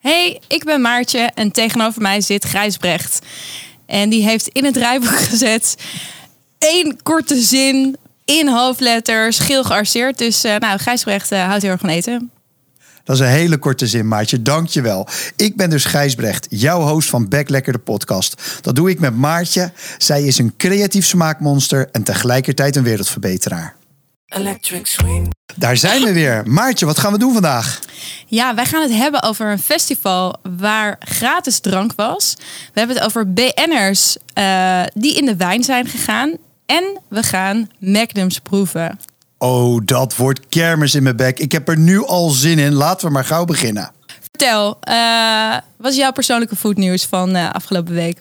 Hey, ik ben Maartje en tegenover mij zit Gijsbrecht. En die heeft in het rijboek gezet één korte zin in hoofdletters, geel gearseerd. Dus uh, nou, Gijsbrecht uh, houdt heel erg van eten. Dat is een hele korte zin, Maartje. Dank je wel. Ik ben dus Gijsbrecht, jouw host van Backlekker de podcast. Dat doe ik met Maartje. Zij is een creatief smaakmonster en tegelijkertijd een wereldverbeteraar. Electric Swing. Daar zijn we weer. Maartje, wat gaan we doen vandaag? Ja, wij gaan het hebben over een festival waar gratis drank was. We hebben het over BN'ers uh, die in de wijn zijn gegaan. En we gaan Magnums proeven. Oh, dat wordt kermis in mijn bek. Ik heb er nu al zin in. Laten we maar gauw beginnen. Vertel, uh, wat is jouw persoonlijke foodnieuws van uh, afgelopen week?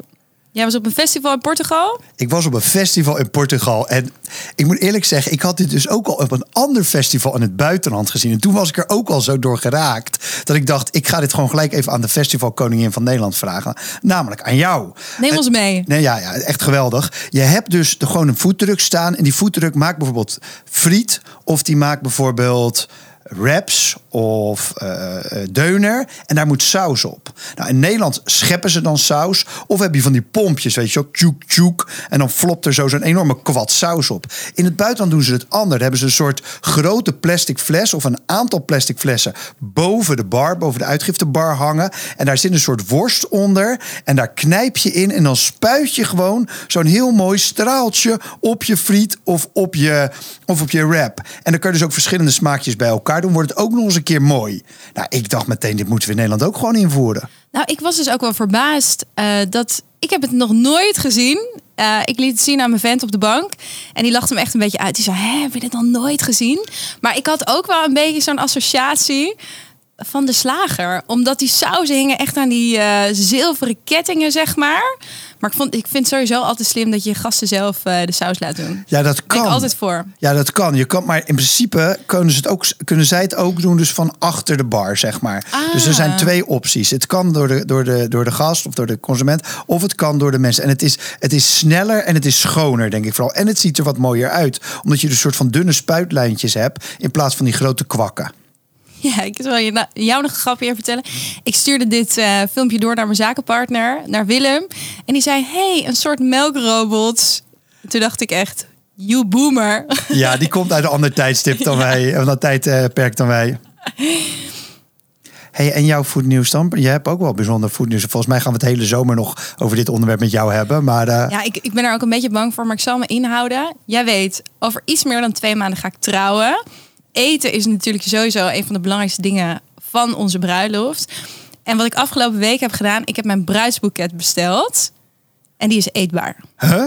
Jij was op een festival in Portugal? Ik was op een festival in Portugal. En ik moet eerlijk zeggen, ik had dit dus ook al op een ander festival in het buitenland gezien. En toen was ik er ook al zo door geraakt. Dat ik dacht, ik ga dit gewoon gelijk even aan de festivalkoningin van Nederland vragen. Namelijk aan jou. Neem ons mee. Nee, ja, ja, echt geweldig. Je hebt dus de, gewoon een voetdruk staan. En die voetdruk maakt bijvoorbeeld friet. Of die maakt bijvoorbeeld wraps of uh, deuner. En daar moet saus op. Nou, in Nederland scheppen ze dan saus. Of heb je van die pompjes, weet je wel, tjoek tjoek. En dan flopt er zo zo'n enorme kwad saus op. In het buitenland doen ze het anders. Hebben ze een soort grote plastic fles of een aantal plastic flessen boven de bar, boven de uitgiftebar hangen. En daar zit een soort worst onder. En daar knijp je in en dan spuit je gewoon zo'n heel mooi straaltje op je friet of op je, of op je wrap. En dan kun je dus ook verschillende smaakjes bij elkaar doen. Wordt het ook nog eens een keer mooi. Nou, ik dacht meteen, dit moeten we in Nederland ook gewoon invoeren. Nou, ik was dus ook wel verbaasd uh, dat ik heb het nog nooit gezien. Uh, ik liet het zien aan mijn vent op de bank. En die lachte me echt een beetje uit. Die zei, Hé, heb je dit nog nooit gezien? Maar ik had ook wel een beetje zo'n associatie van de slager. Omdat die sauzen hingen echt aan die uh, zilveren kettingen, zeg maar. Maar ik, vond, ik vind sowieso altijd slim dat je gasten zelf uh, de saus laat doen. Ja, dat kan. Ik altijd voor. Ja, dat kan. Je kan. Maar in principe kunnen, ze het ook, kunnen zij het ook doen, dus van achter de bar, zeg maar. Ah. Dus er zijn twee opties. Het kan door de, door, de, door de gast of door de consument, of het kan door de mensen. En het is, het is sneller en het is schoner, denk ik vooral. En het ziet er wat mooier uit, omdat je dus een soort van dunne spuitlijntjes hebt, in plaats van die grote kwakken. Ja, ik zal je, jou nog een grapje even vertellen. Ik stuurde dit uh, filmpje door naar mijn zakenpartner, naar Willem. En die zei, hey, een soort melkrobot. Toen dacht ik echt, you boomer. Ja, die komt uit een ander tijdstip dan wij. Een ander tijdperk dan wij. Hey, en jouw voetnieuws dan? Je hebt ook wel bijzonder voetnieuws. Volgens mij gaan we het hele zomer nog over dit onderwerp met jou hebben. Maar, uh... Ja, ik, ik ben er ook een beetje bang voor, maar ik zal me inhouden. Jij weet, over iets meer dan twee maanden ga ik trouwen eten is natuurlijk sowieso een van de belangrijkste dingen van onze bruiloft. En wat ik afgelopen week heb gedaan, ik heb mijn bruidsboeket besteld. En die is eetbaar. Huh?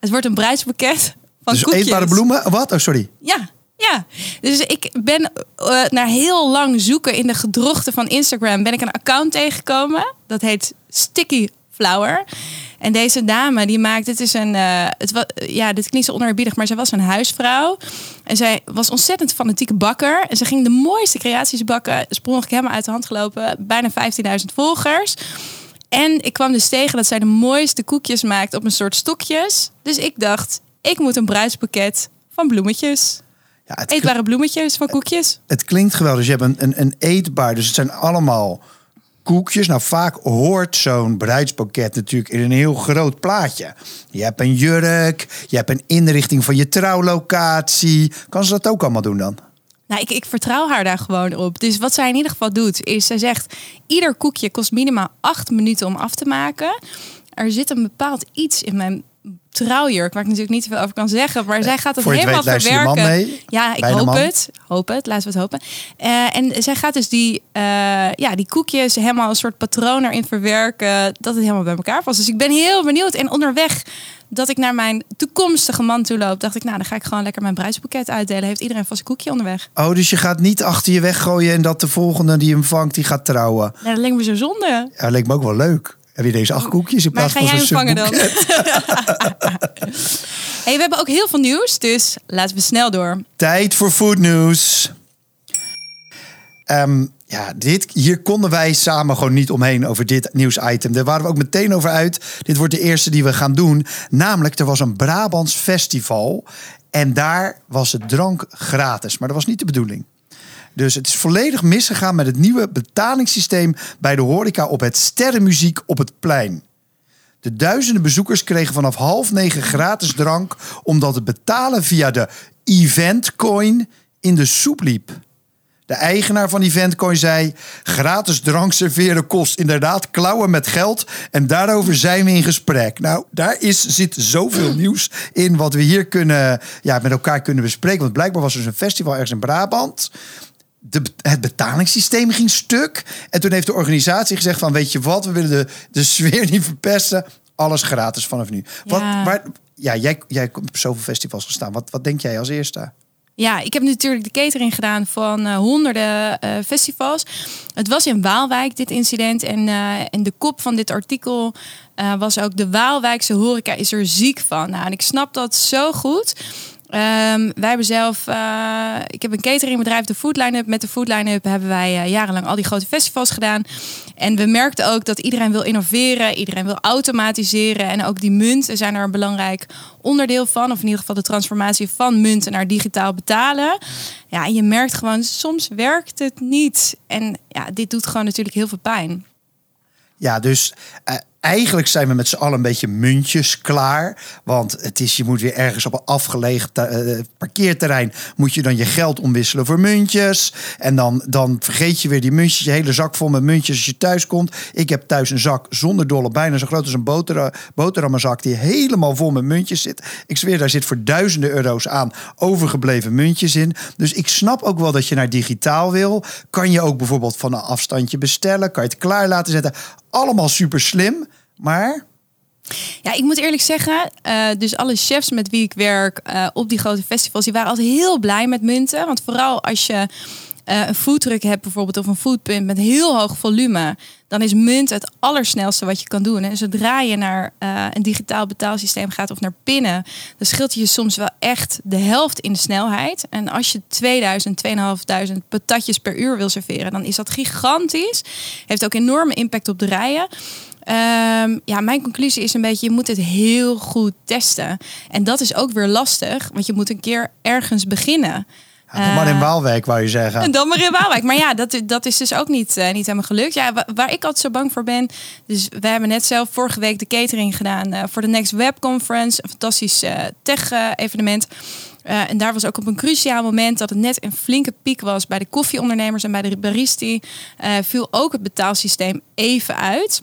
Het wordt een bruidsboeket van dus koekjes. eetbare bloemen? Wat? Oh, sorry. Ja, ja. Dus ik ben uh, na heel lang zoeken in de gedrochten van Instagram... ben ik een account tegengekomen. Dat heet Sticky Flower. En deze dame die maakt, het is een, uh, het was, ja, dit klinkt zo onerbiedig, maar zij was een huisvrouw. En zij was ontzettend fanatieke bakker. En ze ging de mooiste creaties bakken. Sprong ik helemaal uit de hand gelopen. Bijna 15.000 volgers. En ik kwam dus tegen dat zij de mooiste koekjes maakt op een soort stokjes. Dus ik dacht, ik moet een bruidspakket van bloemetjes. Ja, Eetbare bloemetjes van koekjes. Het, het klinkt geweldig. Dus je hebt een, een, een eetbaar, dus het zijn allemaal koekjes. Nou, vaak hoort zo'n bruidspakket natuurlijk in een heel groot plaatje. Je hebt een jurk, je hebt een inrichting van je trouwlocatie. Kan ze dat ook allemaal doen dan? Nou, ik, ik vertrouw haar daar gewoon op. Dus wat zij in ieder geval doet, is zij zegt... ieder koekje kost minimaal acht minuten om af te maken. Er zit een bepaald iets in mijn trouwjurk, waar ik natuurlijk niet veel over kan zeggen. Maar zij gaat het Voor helemaal weet, verwerken. Mee, ja, ik hoop het. Hoop het. Laten we het hopen. Uh, en zij gaat dus die, uh, ja, die koekjes helemaal een soort patroon erin verwerken. Dat het helemaal bij elkaar past. Dus ik ben heel benieuwd. En onderweg dat ik naar mijn toekomstige man toe loop, dacht ik, nou, dan ga ik gewoon lekker mijn bruidsboeket uitdelen. Heeft iedereen vast een koekje onderweg. Oh, dus je gaat niet achter je weggooien en dat de volgende die hem vangt, die gaat trouwen. Ja, dat leek me zo zonde. Ja, dat leek me ook wel leuk. Heb je deze acht koekjes in Maar plaats ga van jij zo'n hem vangen dan? hey, we hebben ook heel veel nieuws, dus laten we snel door. Tijd voor foodnieuws. Ehm ja, dit, hier konden wij samen gewoon niet omheen over dit nieuwsitem. Daar waren we ook meteen over uit. Dit wordt de eerste die we gaan doen. Namelijk, er was een Brabants festival. En daar was het drank gratis. Maar dat was niet de bedoeling. Dus het is volledig misgegaan met het nieuwe betalingssysteem bij de horeca op het Sterrenmuziek op het plein. De duizenden bezoekers kregen vanaf half negen gratis drank omdat het betalen via de Eventcoin in de soep liep. De eigenaar van Eventcoin zei: gratis drank serveren kost inderdaad klauwen met geld en daarover zijn we in gesprek. Nou, daar is, zit zoveel nieuws in wat we hier kunnen, ja, met elkaar kunnen bespreken. Want blijkbaar was er dus een festival ergens in Brabant de, het betalingssysteem ging stuk. En toen heeft de organisatie gezegd van... weet je wat, we willen de, de sfeer niet verpesten. Alles gratis vanaf nu. Wat, Ja. waar, ja, jij, jij hebt op zoveel festivals gestaan. Wat, wat denk jij als eerste? Ja, ik heb natuurlijk de catering gedaan van eh, honderden eh, festivals. Het was in Waalwijk, dit incident. En, eh, en de kop van dit artikel was ook... de Waalwijkse horeca is er ziek van. Nou, en ik snap dat zo goed. Ehm, wij hebben zelf... eh, ik heb een cateringbedrijf, de Food Line-up. Met de Food Line-up hebben wij eh, jarenlang al die grote festivals gedaan. En we merkten ook dat iedereen wil innoveren. Iedereen wil automatiseren. En ook die munten zijn er een belangrijk onderdeel van. Of in ieder geval de transformatie van munten naar digitaal betalen. Ja, en je merkt gewoon, soms werkt het niet. En ja, dit doet gewoon natuurlijk heel veel pijn. Ja, dus eh, eigenlijk zijn we met z'n allen een beetje muntjes klaar. Want het is, je moet weer ergens op een afgelegen eh, parkeerterrein... moet je dan je geld omwisselen voor muntjes. En dan, dan vergeet je weer die muntjes, je hele zak vol met muntjes als je thuis komt. Ik heb thuis een zak zonder dolle, bijna zo groot als een boter, boterhammenzak... die helemaal vol met muntjes zit. Ik zweer, daar zit voor duizenden euro's aan overgebleven muntjes in. Dus ik snap ook wel dat je naar digitaal wil. Kan je ook bijvoorbeeld van een afstandje bestellen. Kan je het klaar laten zetten. Allemaal super slim, maar... Ja, ik moet eerlijk zeggen, eh, dus alle chefs met wie ik werk eh, op die grote festivals, die waren altijd heel blij met munten. Want vooral als je eh, een foodtruck hebt bijvoorbeeld of een foodpump met heel hoog volume, dan is munt het allersnelste wat je kan doen. En zodra je naar een digitaal betaalsysteem gaat of naar pinnen, dan scheelt je soms wel echt de helft in de snelheid. En als je 2000, 2500 patatjes per uur wil serveren, dan is dat gigantisch. Heeft ook enorme impact op de rijen. Ehm, ja, mijn conclusie is een beetje, je moet het heel goed testen. En dat is ook weer lastig, want je moet een keer ergens beginnen. Ja, nog maar in Eh, Waalwijk, wou je zeggen. en dan maar in Waalwijk. Maar ja, dat, dat is dus ook niet, eh, niet helemaal gelukt. Ja, wa- waar ik altijd zo bang voor ben. Dus we hebben net zelf vorige week de catering gedaan eh, voor de Next Web Conference. Een fantastisch tech-evenement. En daar was ook op een cruciaal moment dat het net een flinke piek was bij de koffieondernemers en bij de baristi. viel ook het betaalsysteem even uit.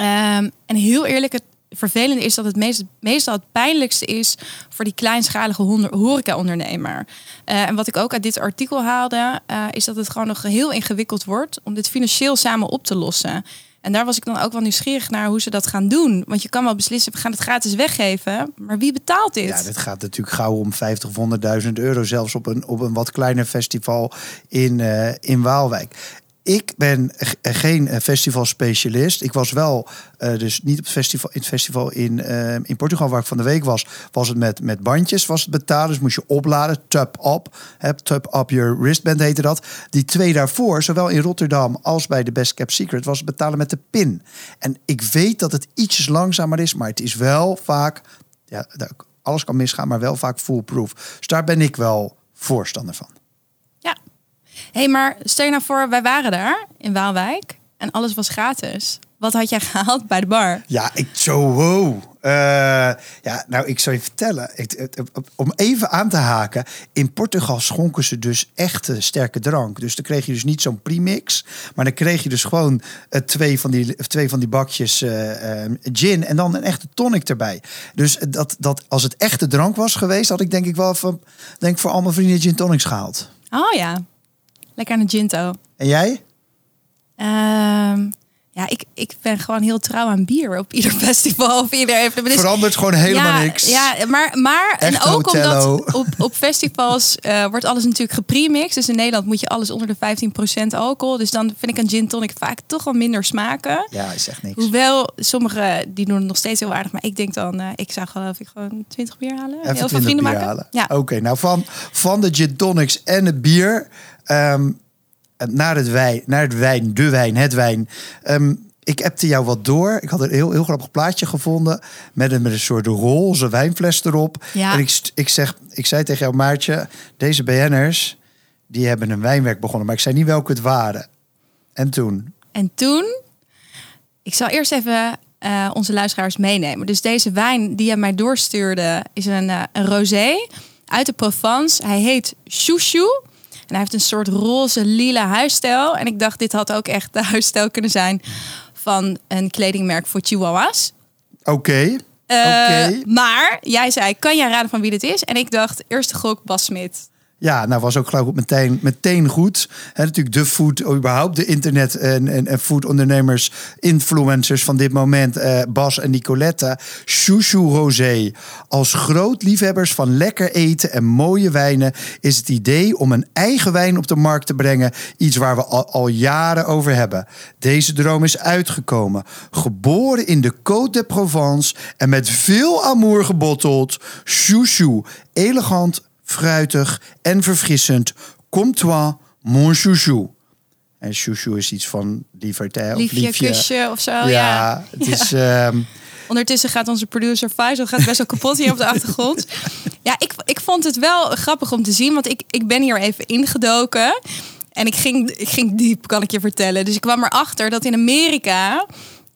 Ehm, en heel eerlijk, het vervelende is dat het meest, meestal het pijnlijkste is voor die kleinschalige horeca-ondernemer. Eh, en wat ik ook uit dit artikel haalde, eh, is dat het gewoon nog heel ingewikkeld wordt om dit financieel samen op te lossen. En daar was ik dan ook wel nieuwsgierig naar hoe ze dat gaan doen. Want je kan wel beslissen, we gaan het gratis weggeven. Maar wie betaalt dit? Ja, dit gaat natuurlijk gauw om 50 of 100.000 euro, zelfs op een, op een wat kleiner festival in, eh, in Waalwijk. Ik ben g- geen eh, festivalspecialist. Ik was wel, eh, dus niet op het festival, in het festival in, eh, in Portugal waar ik van de week was, was het met, met bandjes was het betalen. Dus moest je opladen, tap up, hè, tap up your wristband heette dat. Die twee daarvoor, zowel in Rotterdam als bij de Best Kept Secret, was het betalen met de pin. En ik weet dat het ietsjes langzamer is, maar het is wel vaak, ja, alles kan misgaan, maar wel vaak foolproof. Dus daar ben ik wel voorstander van. Hey, maar stel je nou voor, wij waren daar in Waalwijk en alles was gratis. Wat had jij gehaald bij de bar? Ja, ik zo wow. Eh, ja, nou, ik zal je vertellen. Ik, om even aan te haken. In Portugal schonken ze dus echte sterke drank. Dus dan kreeg je dus niet zo'n premix. Maar dan kreeg je dus gewoon eh, twee, van die, twee van die bakjes eh, eh, gin. En dan een echte tonic erbij. Dus dat, dat, als het echte drank was geweest... had ik denk ik wel van, denk voor al mijn vrienden gin tonics gehaald. Oh ja, lekker aan de ginto. En jij? Ehm, Ja, ik, ik ben gewoon heel trouw aan bier op ieder festival of ieder evenement. Dus- Verandert gewoon helemaal ja, niks. Ja, maar, maar en ook Hotello. omdat op, op festivals eh, wordt alles natuurlijk gepremixed. Dus in Nederland moet je alles onder de 15% alcohol. Dus dan vind ik een gin tonic vaak toch wel minder smaken. Ja, is echt niks. Hoewel sommigen die doen het nog steeds heel aardig. Maar ik denk dan, eh, ik zou geloof ik gewoon 20 bier halen. en Even heel veel 20 vrienden maken. halen. Ja. Oké, nou van, van de gin tonics en het bier ehm, naar het wijn, naar het wijn, de wijn, het wijn. Ehm, ik appte jou wat door. Ik had een heel, heel grappig plaatje gevonden met een, met een soort roze wijnfles erop. Ja. En ik, ik, zeg, ik zei tegen jou, Maartje, deze BN'ers, die hebben een wijnwerk begonnen, maar ik zei niet welke het waren. En toen? En toen, ik zal eerst even eh, onze luisteraars meenemen. Dus deze wijn die hij mij doorstuurde is een, eh, een rosé uit de Provence. Hij heet Chouchou. En hij heeft een soort roze lila huisstijl. En ik dacht, dit had ook echt de huisstijl kunnen zijn van een kledingmerk voor chihuahuas. Oké. Eh, Oké. Maar jij zei, kan jij raden van wie dit is? En ik dacht, eerste gok Bas Smit. Ja, nou was ook geloof ik meteen, meteen goed. Natuurlijk de food, überhaupt de internet en, en, en foodondernemers, influencers van dit moment, eh, Bas en Nicolette. Chouchou Rosé. Als groot liefhebbers van lekker eten en mooie wijnen is het idee om een eigen wijn op de markt te brengen iets waar we al, al jaren over hebben. Deze droom is uitgekomen. Geboren in de Côte de Provence en met veel amour gebotteld. Chouchou, elegant, fruitig en verfrissend. Comtois, mon chouchou. En chouchou is iets van lieverd, hè? Of Liefje, liefje. kusje of zo. ja, ja. het is... ehm, Ondertussen gaat onze producer Faisal gaat best wel kapot hier op de achtergrond. Ja, ik, ik vond het wel grappig om te zien, want ik, ik ben hier even ingedoken. En ik ging, ik ging diep, kan ik je vertellen. Dus ik kwam erachter dat in Amerika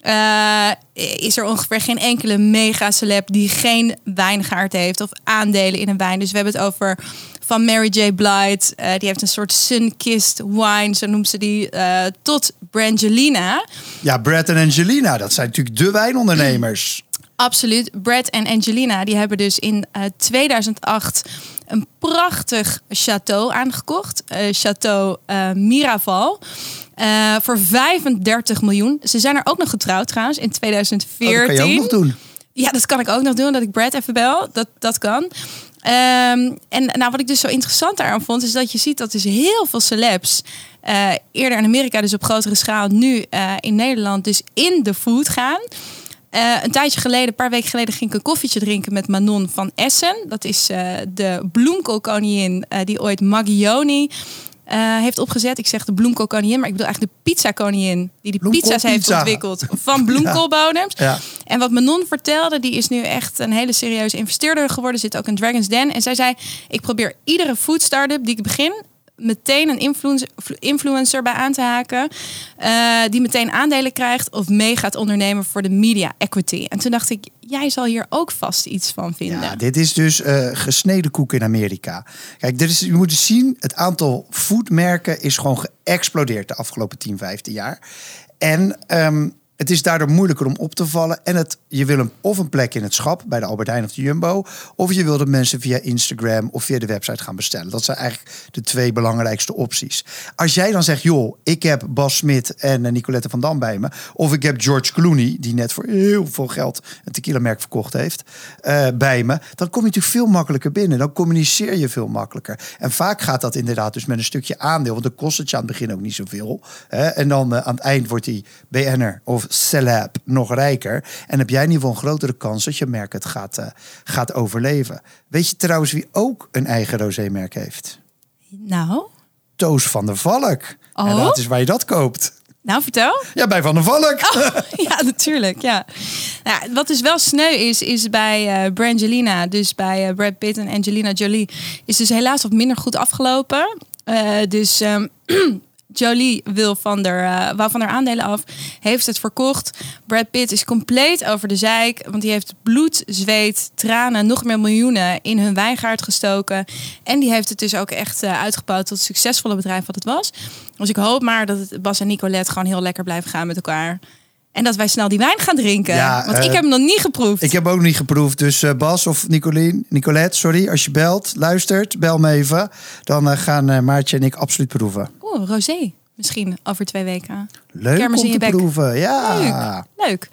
eh, is er ongeveer geen enkele mega celeb die geen wijngaard heeft of aandelen in een wijn. Dus we hebben het over van Mary J. Blige. eh, die heeft een soort sun-kissed wine, zo noemt ze die, eh, tot Brangelina. ja, Brad en Angelina, dat zijn natuurlijk de wijnondernemers. Absoluut. Brad en Angelina die hebben dus in eh, 2008 een prachtig château aangekocht. Château Miraval. Eh, voor 35 miljoen. Ze zijn er ook nog getrouwd trouwens in Oh, 2014. dat kan je ook nog doen. Ja, dat kan ik ook nog doen, dat ik Brad even bel. Dat, dat kan. Ehm, en nou, wat ik dus zo interessant daaraan vond, is dat je ziet dat dus heel veel celebs, eh, eerder in Amerika dus op grotere schaal, nu eh, in Nederland dus in de food gaan. Een tijdje geleden, een paar weken geleden, ging ik een koffietje drinken met Manon van Essen. Dat is de bloemkoolkoningin die ooit Maggioni eh, heeft opgezet. Ik zeg de bloemkoolkoningin, maar ik bedoel eigenlijk de pizza-koningin die die pizza's heeft ontwikkeld van bloemkoolbodems. Ja. En wat Manon vertelde, die is nu echt een hele serieuze investeerder geworden. Zit ook in Dragon's Den. En zij zei, ik probeer iedere food startup die ik begin meteen een influencer, bij aan te haken. eh, die meteen aandelen krijgt of mee gaat ondernemen voor de media equity. En toen dacht ik, jij zal hier ook vast iets van vinden. Ja, dit is dus eh, gesneden koek in Amerika. Kijk, dit is, je moet eens zien, het aantal foodmerken is gewoon geëxplodeerd de afgelopen 10, 15 jaar. En ehm, het is daardoor moeilijker om op te vallen. En het, je wil een, of een plek in het schap bij de Albert Heijn of de Jumbo. Of je wil dat mensen via Instagram of via de website gaan bestellen. Dat zijn eigenlijk de twee belangrijkste opties. Als jij dan zegt, joh, ik heb Bas Smit en eh, Nicolette van Dam bij me. Of ik heb George Clooney, die net voor heel veel geld een tequila-merk verkocht heeft, eh, bij me. Dan kom je natuurlijk veel makkelijker binnen. Dan communiceer je veel makkelijker. En vaak gaat dat inderdaad dus met een stukje aandeel. Want dan kost het je aan het begin ook niet zoveel. Hè? En dan eh, aan het eind wordt die BN'er of celeb nog rijker. En heb jij in ieder geval een grotere kans dat je merk het gaat, eh, gaat overleven. Weet je trouwens wie ook een eigen rosé-merk heeft? Nou, Toos van der Valk. Oh? En dat is waar je dat koopt. nou vertel. Ja, bij Van der Valk. ja, natuurlijk. Ja. Nou, wat dus wel sneu is, is bij eh Brangelina, dus bij eh, Brad Pitt en Angelina Jolie, is dus helaas wat minder goed afgelopen. Dus ehm, Jolie wil van der, eh, wou van haar aandelen af, heeft het verkocht. Brad Pitt is compleet over de zeik, want die heeft bloed, zweet, tranen, nog meer miljoenen in hun wijngaard gestoken. En die heeft het dus ook echt eh, uitgebouwd tot het succesvolle bedrijf wat het was. Dus ik hoop maar dat het Bas en Nicolette gewoon heel lekker blijven gaan met elkaar. En dat wij snel die wijn gaan drinken. Ja, Want eh, ik heb hem nog niet geproefd. Ik heb ook niet geproefd. Dus eh, Bas of Nicolien, Nicolette, sorry, als je belt, luistert, bel me even. Dan eh, gaan eh, Maartje en ik absoluut proeven. Oeh, rosé. Misschien over twee weken. Leuk Kermis in om je te bek. proeven. Ja. Leuk. Leuk.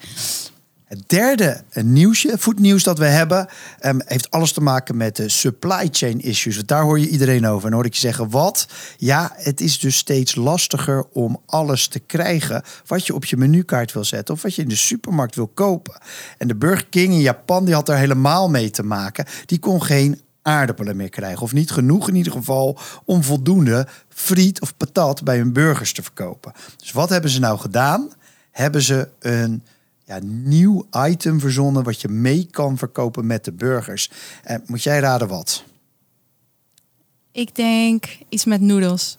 Het derde nieuwsje, voetnieuws dat we hebben, ehm, heeft alles te maken met de supply chain issues. Daar hoor je iedereen over. En hoor ik je zeggen, wat? Ja, het is dus steeds lastiger om alles te krijgen wat je op je menukaart wil zetten of wat je in de supermarkt wil kopen. En de Burger King in Japan, die had daar helemaal mee te maken. Die kon geen aardappelen meer krijgen. Of niet genoeg in ieder geval om voldoende friet of patat bij hun burgers te verkopen. Dus wat hebben ze nou gedaan? Hebben ze een ja, nieuw item verzonnen wat je mee kan verkopen met de burgers. En moet jij raden wat? Ik denk iets met noedels.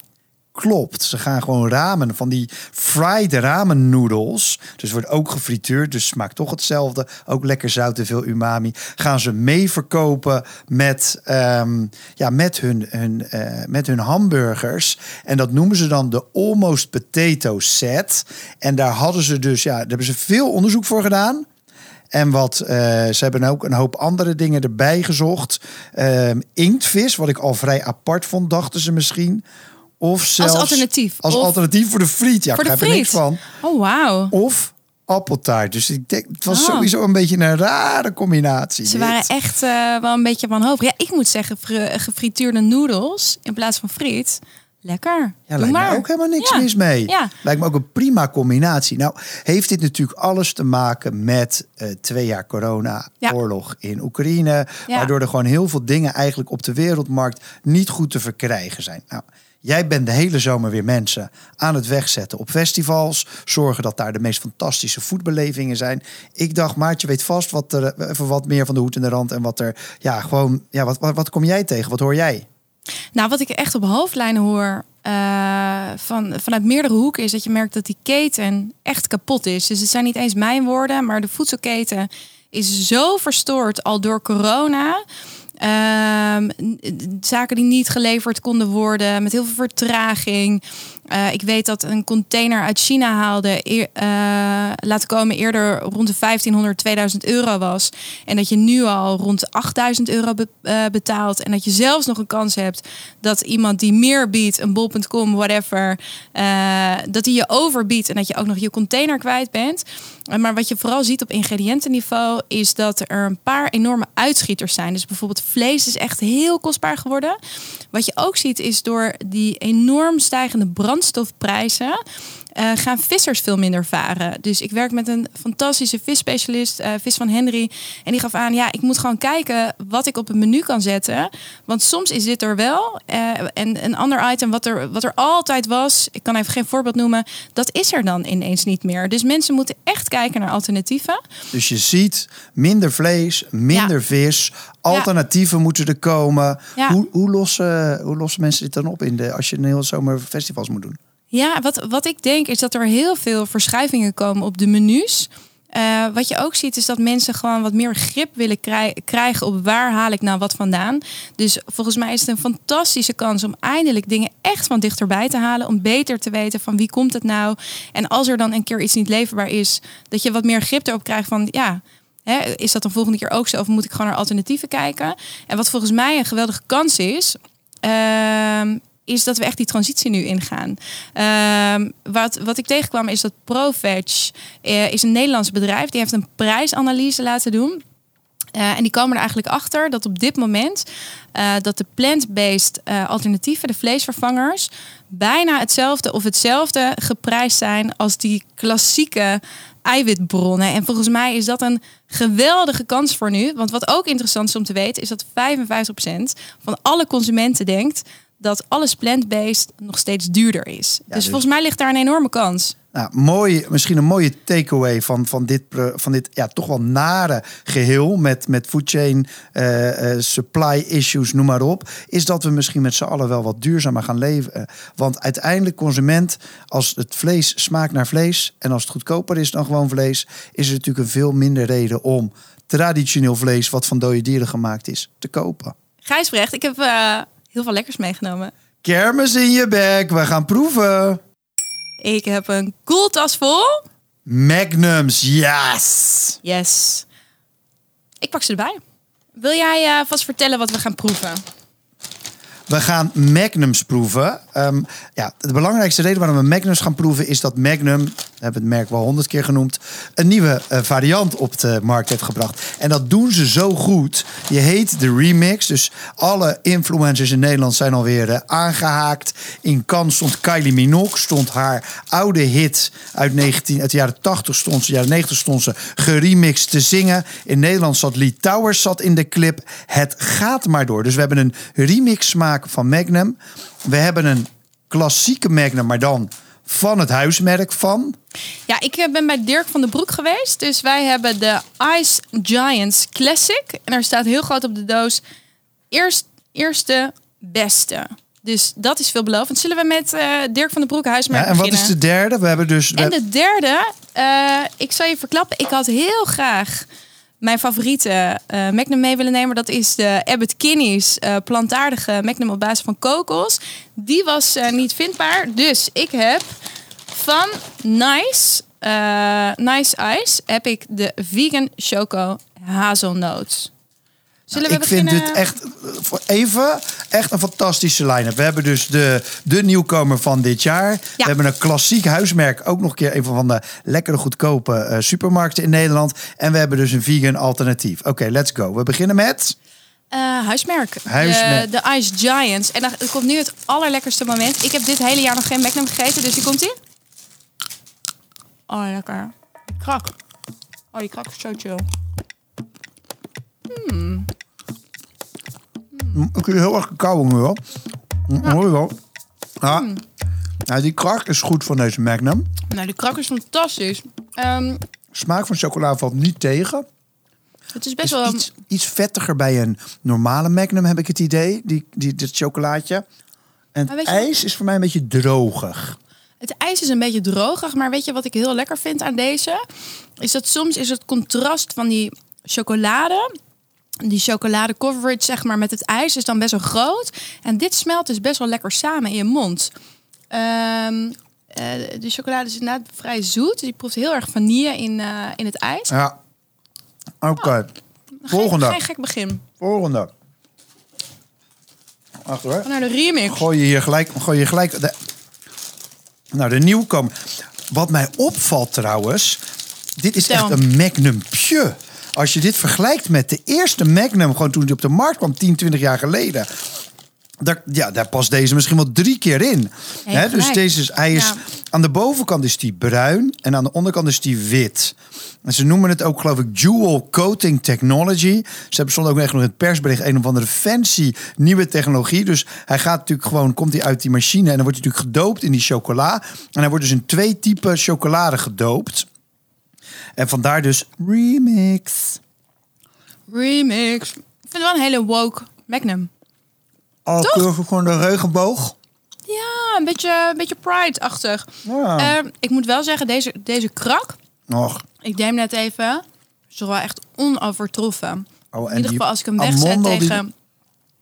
Klopt, ze gaan gewoon ramen van die fried ramen noodles. Dus wordt ook gefrituurd, dus smaakt toch hetzelfde. Ook lekker zout en veel umami. Gaan ze mee verkopen met, ehm, ja, met, hun, hun, eh, met hun hamburgers. En dat noemen ze dan de Almost Potato Set. En daar hadden ze dus, ja, daar hebben ze veel onderzoek voor gedaan. En wat, eh, ze hebben ook een hoop andere dingen erbij gezocht. Ehm, inktvis, wat ik al vrij apart vond, dachten ze misschien. Of zelfs alternatief. Als Of- alternatief voor de friet. Ja, Voor ik begrijp er niks van. Oh, wauw. Of appeltaart. Dus ik denk, het was Oh. sowieso een beetje een rare combinatie. Ze dit. waren echt eh, wel een beetje wanhopig. Ja, ik moet zeggen, fri- gefrituurde noedels in plaats van friet. Lekker. Ja, Doe lijkt maar. me ook helemaal niks Ja. mis mee. Ja. Lijkt me ook een prima combinatie. Nou, heeft dit natuurlijk alles te maken met eh, twee jaar corona, Ja. oorlog in Oekraïne, waardoor er gewoon heel veel dingen eigenlijk op de wereldmarkt niet goed te verkrijgen zijn. Nou, jij bent de hele zomer weer mensen aan het wegzetten op festivals, zorgen dat daar de meest fantastische voetbelevingen zijn. Ik dacht, Maartje weet vast wat er, eh, even wat meer van de hoed en de rand en wat er, ja, gewoon, ja, wat, wat, wat kom jij tegen? Wat hoor jij? Nou, wat ik echt op hoofdlijnen hoor eh, van, vanuit meerdere hoeken is dat je merkt dat die keten echt kapot is. Dus het zijn niet eens mijn woorden, maar de voedselketen is zo verstoord al door corona. Ehm, zaken die niet geleverd konden worden, met heel veel vertraging. Eh, ik weet dat een container uit China haalde, eer- eh, laten komen eerder rond de 1500, 2000 euro was. En dat je nu al rond de 8000 euro eh, betaalt. En dat je zelfs nog een kans hebt dat iemand die meer biedt, een bol.com, whatever, dat die je overbiedt en dat je ook nog je container kwijt bent. Maar wat je vooral ziet op ingrediëntenniveau is dat er een paar enorme uitschieters zijn. Dus bijvoorbeeld vlees is echt heel kostbaar geworden. Wat je ook ziet is door die enorm stijgende brandstofprijzen. Eh, gaan vissers veel minder varen. Dus ik werk met een fantastische visspecialist, eh, Vis van Henry. En die gaf aan, ja, ik moet gewoon kijken wat ik op een menu kan zetten. Want soms is dit er wel. eh, en een ander item wat er, wat er altijd was, ik kan even geen voorbeeld noemen, dat is er dan ineens niet meer. Dus mensen moeten echt kijken naar alternatieven. Dus je ziet minder vlees, minder Ja. vis, alternatieven moeten er komen. Ja. Hoe, hoe, lossen, hoe lossen mensen dit dan op in de, als je een heel zomer festivals moet doen? Ja, wat, wat ik denk is dat er heel veel verschuivingen komen op de menus. Eh, wat je ook ziet is dat mensen gewoon wat meer grip willen krij- krijgen op waar haal ik nou wat vandaan. Dus volgens mij is het een fantastische kans om eindelijk dingen echt van dichterbij te halen. Om beter te weten van wie komt het nou. En als er dan een keer iets niet leverbaar is, dat je wat meer grip erop krijgt van ja. Hè, is dat dan volgende keer ook zo? Of moet ik gewoon naar alternatieven kijken? En wat volgens mij een geweldige kans is, ehm, is dat we echt die transitie nu ingaan. Ehm, wat, wat ik tegenkwam is dat ProVeg eh, is een Nederlands bedrijf. Die heeft een prijsanalyse laten doen. Eh, en die komen er eigenlijk achter dat op dit moment eh, dat de plant-based alternatieven, de vleesvervangers, bijna hetzelfde of hetzelfde geprijsd zijn als die klassieke eiwitbronnen. En volgens mij is dat een geweldige kans voor nu. Want wat ook interessant is om te weten, is dat 55% van alle consumenten denkt dat alles plant-based nog steeds duurder is. dus, dus- volgens mij ligt daar een enorme kans. Nou, mooi, misschien een mooie takeaway van, van dit, van dit ja, toch wel nare geheel met, met food chain, eh, eh, supply issues, noem maar op. Is dat we misschien met z'n allen wel wat duurzamer gaan leven. Eh, Want uiteindelijk, consument, als het vlees smaakt naar vlees en als het goedkoper is dan gewoon vlees, is er natuurlijk een veel minder reden om traditioneel vlees, wat van dode dieren gemaakt is, te kopen. Gijsbrecht, ik heb heel veel lekkers meegenomen. Kermis in je bek, we gaan proeven. Ik heb een koeltas vol. Magnums, yes! Yes. Ik pak ze erbij. Wil jij eh, vast vertellen wat we gaan proeven? We gaan Magnums proeven. Ehm, ja, de belangrijkste reden waarom we Magnums gaan proeven is dat Magnum, hebben het merk wel honderd keer genoemd, een nieuwe eh, variant op de markt heeft gebracht. En dat doen ze zo goed. Je heet de remix. Dus alle influencers in Nederland zijn alweer eh, aangehaakt. In Cannes stond Kylie Minogue, stond haar oude hit uit, 19, uit de jaren 80 stond ze, jaren 90 stond ze geremixed te zingen. In Nederland zat Lee Towers zat in de clip. Het gaat maar door. Dus we hebben een remix smaak van Magnum. We hebben een klassieke Magnum, maar dan van het huismerk van. Ja, ik eh, ben bij Dirk van den Broek geweest. Dus wij hebben de Ice Giants Classic. En daar staat heel groot op de doos. Eerst, eerste, beste. Dus dat is veelbelovend. Zullen we met eh, Dirk van den Broek huismerk Ja, en wat is de derde? We hebben dus. En de derde, eh, ik zal je verklappen, ik had heel graag mijn favoriete eh, Magnum mee willen nemen. Dat is de Abbott Kinney's eh, plantaardige Magnum op basis van kokos. Die was eh, niet vindbaar, dus ik heb van Nice, Nice Ice, heb ik de vegan choco hazelnoot. Zullen we ik vind dit echt, eh, voor even, echt een fantastische line-up. We hebben dus de, de nieuwkomer van dit jaar. We hebben een klassiek huismerk. Ook nog een keer een van de lekkere goedkope eh, supermarkten in Nederland. En we hebben dus een vegan alternatief. Oké, let's go. We beginnen met... Eh, huismerk. Huismerk. De, de Ice Giants. En dan er komt nu het allerlekkerste moment. Ik heb dit hele jaar nog geen Magnum gegeten, dus die komt ie. Oh, lekker. Krak. Oh, die krak is zo chill. Mm, Ik vind heel erg cacao nu hoor. Mm, Hoor je wel. Ja. Hmm. Nou, die krak is goed van deze Magnum. Nou, die krak is fantastisch. Ehm, Smaak van chocola valt niet tegen. het is best is wel... iets, iets vettiger bij een normale Magnum, heb ik het idee. Die, die, dit chocolaatje. En het ijs is voor mij een beetje drogig. Het ijs is een beetje drogig, maar weet je wat ik heel lekker vind aan deze? Is dat soms is het contrast van die chocolade, die chocolade coverage zeg maar met het ijs is dan best wel groot. En dit smelt dus best wel lekker samen in je mond. Ehm, eh, de chocolade is inderdaad vrij zoet. Die proeft heel erg vanille in, eh, in het ijs. Ja. Oké. Geen, Volgende. geen gek begin. Volgende. Wacht hoor. Naar de remix. Gooi je hier gelijk. Gooi je gelijk de, nou, de nieuwkomer. Wat mij opvalt trouwens. Dit is echt een Magnum Pje. Als je dit vergelijkt met de eerste Magnum, gewoon toen die op de markt kwam, 10, 20 jaar geleden. Daar, ja, daar past deze misschien wel drie keer in. Dus deze is, hij is, Ja. aan de bovenkant is die bruin en aan de onderkant is die wit. En ze noemen het ook, geloof ik, dual coating technology. Ze hebben stond ook echt nog in het persbericht een of andere fancy nieuwe technologie. Dus hij gaat natuurlijk gewoon, komt hij uit die machine en dan wordt hij natuurlijk gedoopt in die chocola. En hij wordt dus in twee typen chocolade gedoopt. En vandaar dus remix. Remix. Ik vind het wel een hele woke Magnum. Al Toch? curve van de regenboog. Ja, een beetje, een beetje pride-achtig. Ja. Ehm, ik moet wel zeggen, deze, deze krak, Och. ik neem net even, is wel echt onovertroffen. Oh, In ieder geval als ik hem wegzet Amondo die- tegen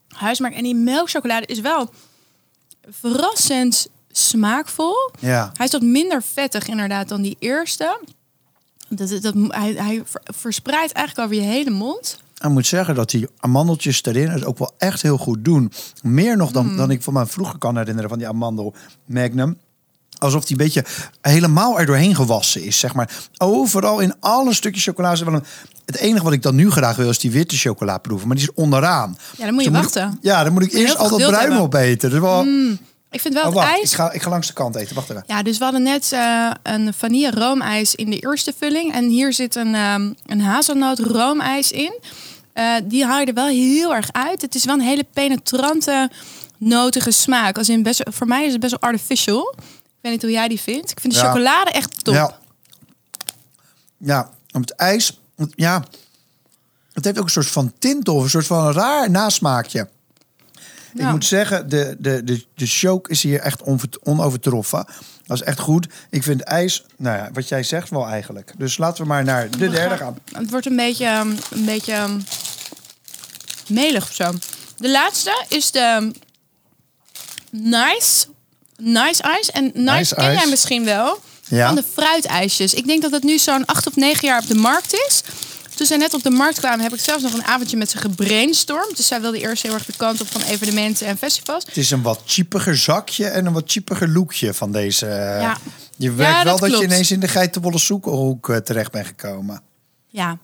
huismerk. En die melkchocolade is wel verrassend smaakvol. Ja. Hij is wat minder vettig inderdaad dan die eerste. Dat, dat, hij, hij ver- verspreidt eigenlijk over je hele mond. Ik moet zeggen dat die amandeltjes erin het ook wel echt heel goed doen. Meer nog Hmm. dan, dan ik van mij vroeger kan herinneren van die amandel magnum. Alsof die een beetje helemaal er doorheen gewassen is, zeg maar. Overal in alle stukjes chocola. Het enige wat ik dan nu graag wil is die witte chocola proeven. Maar die is onderaan. Ja, dan moet je Dus wachten. ik- ja, dan moet ik eerst al dat bruin opeten. Dus wel, Ik vind wel oh, het ijs... ik, ga, ik ga langs de kant eten. Wacht even. Ja, dus we hadden net eh, een vanille roomijs in de eerste vulling. En hier zit een, ehm een hazelnoot roomijs in. Eh, die haal je er wel heel erg uit. Het is wel een hele penetrante, notige smaak. Als in best, voor mij is het best wel artificial. Ik weet niet hoe jij die vindt. Ik vind de Ja. chocolade echt top. Ja. Ja, het ijs, ja, het heeft ook een soort van tint of een soort van raar nasmaakje. Ik moet zeggen, de, de, de, de choke is hier echt onver- onovertroffen. Dat is echt goed. Ik vind ijs, nou ja, wat jij zegt wel eigenlijk. Dus laten we maar naar de derde gaan-. Het wordt een beetje, ehm, een beetje ehm, melig of zo. De laatste is de Nice, nice Ice. En Nice, Nice ken jij misschien wel. Ja. Van de fruitijsjes. Ik denk dat het nu zo'n acht of negen jaar op de markt is. Toen zij net op de markt kwamen, heb ik zelfs nog een avondje met ze gebrainstormd. Dus zij wilde eerst heel erg de kant op van evenementen en festivals. Het is een wat cheapiger zakje en een wat cheapiger lookje van deze. eh, Ja. Je Ja, wel dat dat je ineens in de geitenwolle zoekhoek eh, terecht bent gekomen. Ja,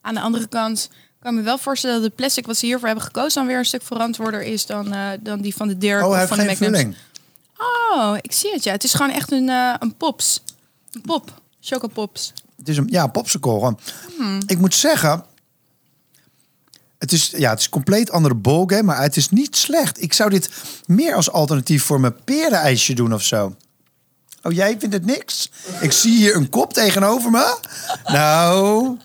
aan de andere kant kan ik me wel voorstellen dat de plastic wat ze hiervoor hebben gekozen dan weer een stuk verantwoorder is dan, eh, dan die van de Dirk Oh, of van de vulling. Oh, ik zie het ja. Het is gewoon echt een, eh, een pops. Een pop. Chocopops. Het is een ja, een popsicle. Hmm. Ik moet zeggen, het is, ja, het is een compleet andere ballgame, maar het is niet slecht. Ik zou dit meer als alternatief voor mijn perenijsje doen of zo. Oh, jij vindt het niks? Ik zie hier een kop tegenover me. Nou,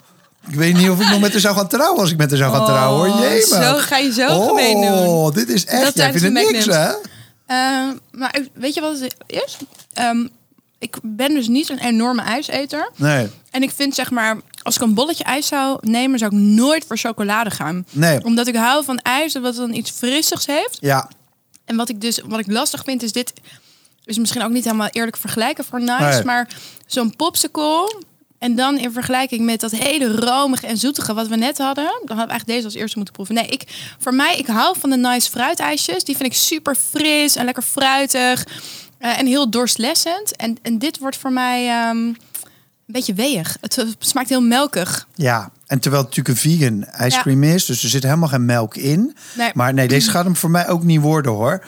ik weet niet of ik nog met haar zou gaan trouwen als ik met haar zou gaan Oh, trouwen. hoor. Jee, zo ga je zo gemeen doen. Oh, dit is echt. Dat jij vindt het niks, hè? Eh, maar weet je wat het is? Ehm, ik ben dus niet een enorme ijseter. Nee. En ik vind zeg maar, als ik een bolletje ijs zou nemen, zou ik nooit voor chocolade gaan. Nee. Omdat ik hou van ijs, dat dan iets frissigs heeft. Ja, En wat ik dus wat ik lastig vind, is dit is misschien ook niet helemaal eerlijk vergelijken voor nice, Nee. maar zo'n popsicle. En dan in vergelijking met dat hele romige en zoetige wat we net hadden, dan hadden we eigenlijk deze als eerste moeten proeven. Nee, ik, voor mij, ik hou van de nice fruitijsjes. Die vind ik super fris en lekker fruitig eh, en heel doorslessend. En, en dit wordt voor mij ehm, een beetje weeg. Het, het smaakt heel melkig. Ja, en terwijl het natuurlijk een vegan ijscream is, dus er zit helemaal geen melk in. Nee. Maar nee, deze gaat hem voor mij ook niet worden hoor.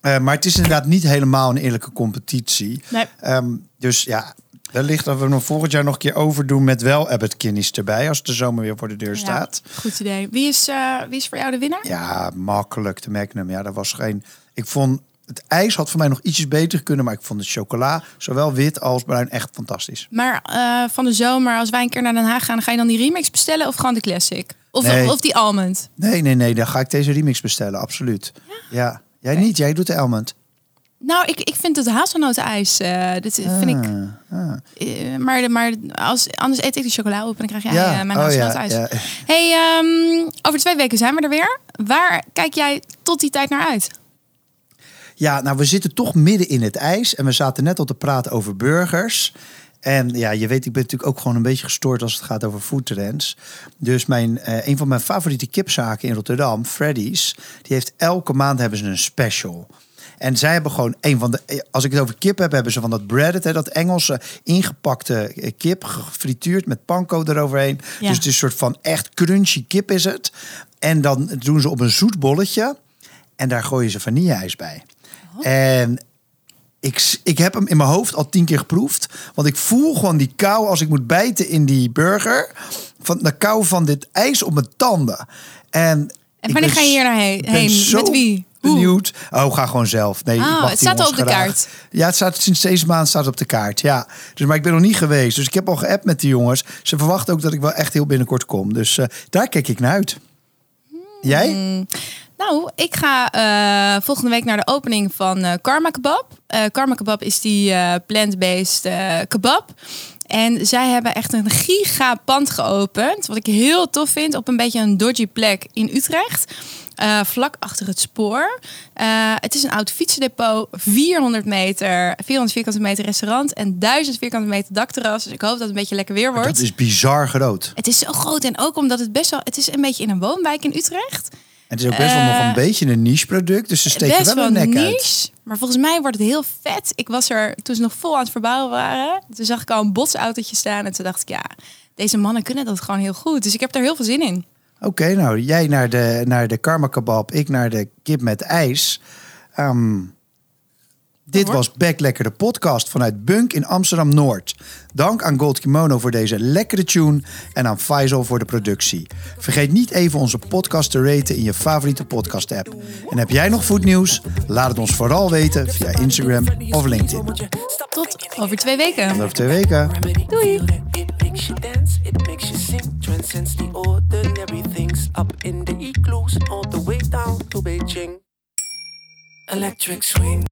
Eh, maar het is inderdaad niet helemaal een eerlijke competitie. Nee. Ehm, dus ja, wellicht dat we hem volgend jaar nog een keer overdoen met wel Abbott Kinnies erbij, als de zomer weer voor de deur staat. Ja, goed idee. Wie is, eh, wie is voor jou de winnaar? Ja, makkelijk de Magnum. Ja, dat was geen. Ik vond het ijs had voor mij nog ietsjes beter kunnen, maar ik vond de chocola, zowel wit als bruin, echt fantastisch. Maar eh, van de zomer, als wij een keer naar Den Haag gaan, ga je dan die remix bestellen of gewoon de classic? Of, Nee. of die almond? Nee, nee, nee, dan ga ik deze remix bestellen, absoluut. Ja, jij niet, jij doet de Elmond. Nou, ik, ik vind het hazelnotenijs. eh dit vind ik. ah. eh, maar, maar als, anders eet ik de chocola op en dan krijg jij Ja, mijn oh ja, hazelnotenijs. ja. Hey, ehm, over twee weken zijn we er weer. Waar kijk jij tot die tijd naar uit? Ja, nou, we zitten toch midden in het ijs. En we zaten net al te praten over burgers. En ja, je weet, ik ben natuurlijk ook gewoon een beetje gestoord als het gaat over foodtrends. Dus mijn, eh, een van mijn favoriete kipzaken in Rotterdam, Freddy's, die heeft elke maand hebben ze een special. En zij hebben gewoon een van de. eh, Als ik het over kip heb, hebben ze van dat breaded, hè, dat Engelse ingepakte eh, kip, gefrituurd met panko eroverheen. Ja. Dus het is een soort van echt crunchy kip is het. En dan doen ze op een zoet bolletje. En daar gooien ze vanilleijs bij. En ik, ik heb hem in mijn hoofd al tien keer geproefd. Want ik voel gewoon die kou als ik moet bijten in die burger. Van de kou van dit ijs op mijn tanden. En, En wanneer ga je hier naar heen? Met wie? Benieuwd. Oh, ga gewoon zelf. Nee, Oh, het staat al op de graag. kaart. Ja, het staat sinds deze maand staat op de kaart. Ja. Dus, maar ik ben nog niet geweest. Dus ik heb al geappt met die jongens. Ze verwachten ook dat ik wel echt heel binnenkort kom. Dus eh, daar kijk ik naar uit. Jij? Nou, ik ga eh, volgende week naar de opening van eh, Karma Kebab. Eh, Karma Kebab is die plant-based kebab. En zij hebben echt een gigapand geopend. Wat ik heel tof vind. Op een beetje een dodgy plek in Utrecht. Vlak achter het spoor. Het is een oud fietsendepot. 400 meter, 400 vierkante meter restaurant. En 1000 vierkante meter dakterras. Dus ik hoop dat het een beetje lekker weer wordt. Dat is bizar groot. Het is zo groot. En ook omdat het best wel... Het is een beetje in een woonwijk in Utrecht. Het is ook best wel nog een beetje een niche product. Dus ze steken Eh, wel een nek niche, uit. maar volgens mij wordt het heel vet. Ik was er toen ze nog vol aan het verbouwen waren. Toen zag ik al een botsautootje staan en toen dacht ik, ja, deze mannen kunnen dat gewoon heel goed. Dus ik heb er heel veel zin in. Oké, nou, jij naar de, naar de karma kebab, ik naar de kip met ijs. Ehm, dit was Back Lekker, de podcast vanuit Bunk in Amsterdam-Noord. Dank aan Gold Kimono voor deze lekkere tune en aan Faisal voor de productie. Vergeet niet even onze podcast te raten in je favoriete podcast-app. En heb jij nog voetnieuws? Laat het ons vooral weten via Instagram of LinkedIn. Tot over twee weken. Tot over twee weken. Doei. Electric swing.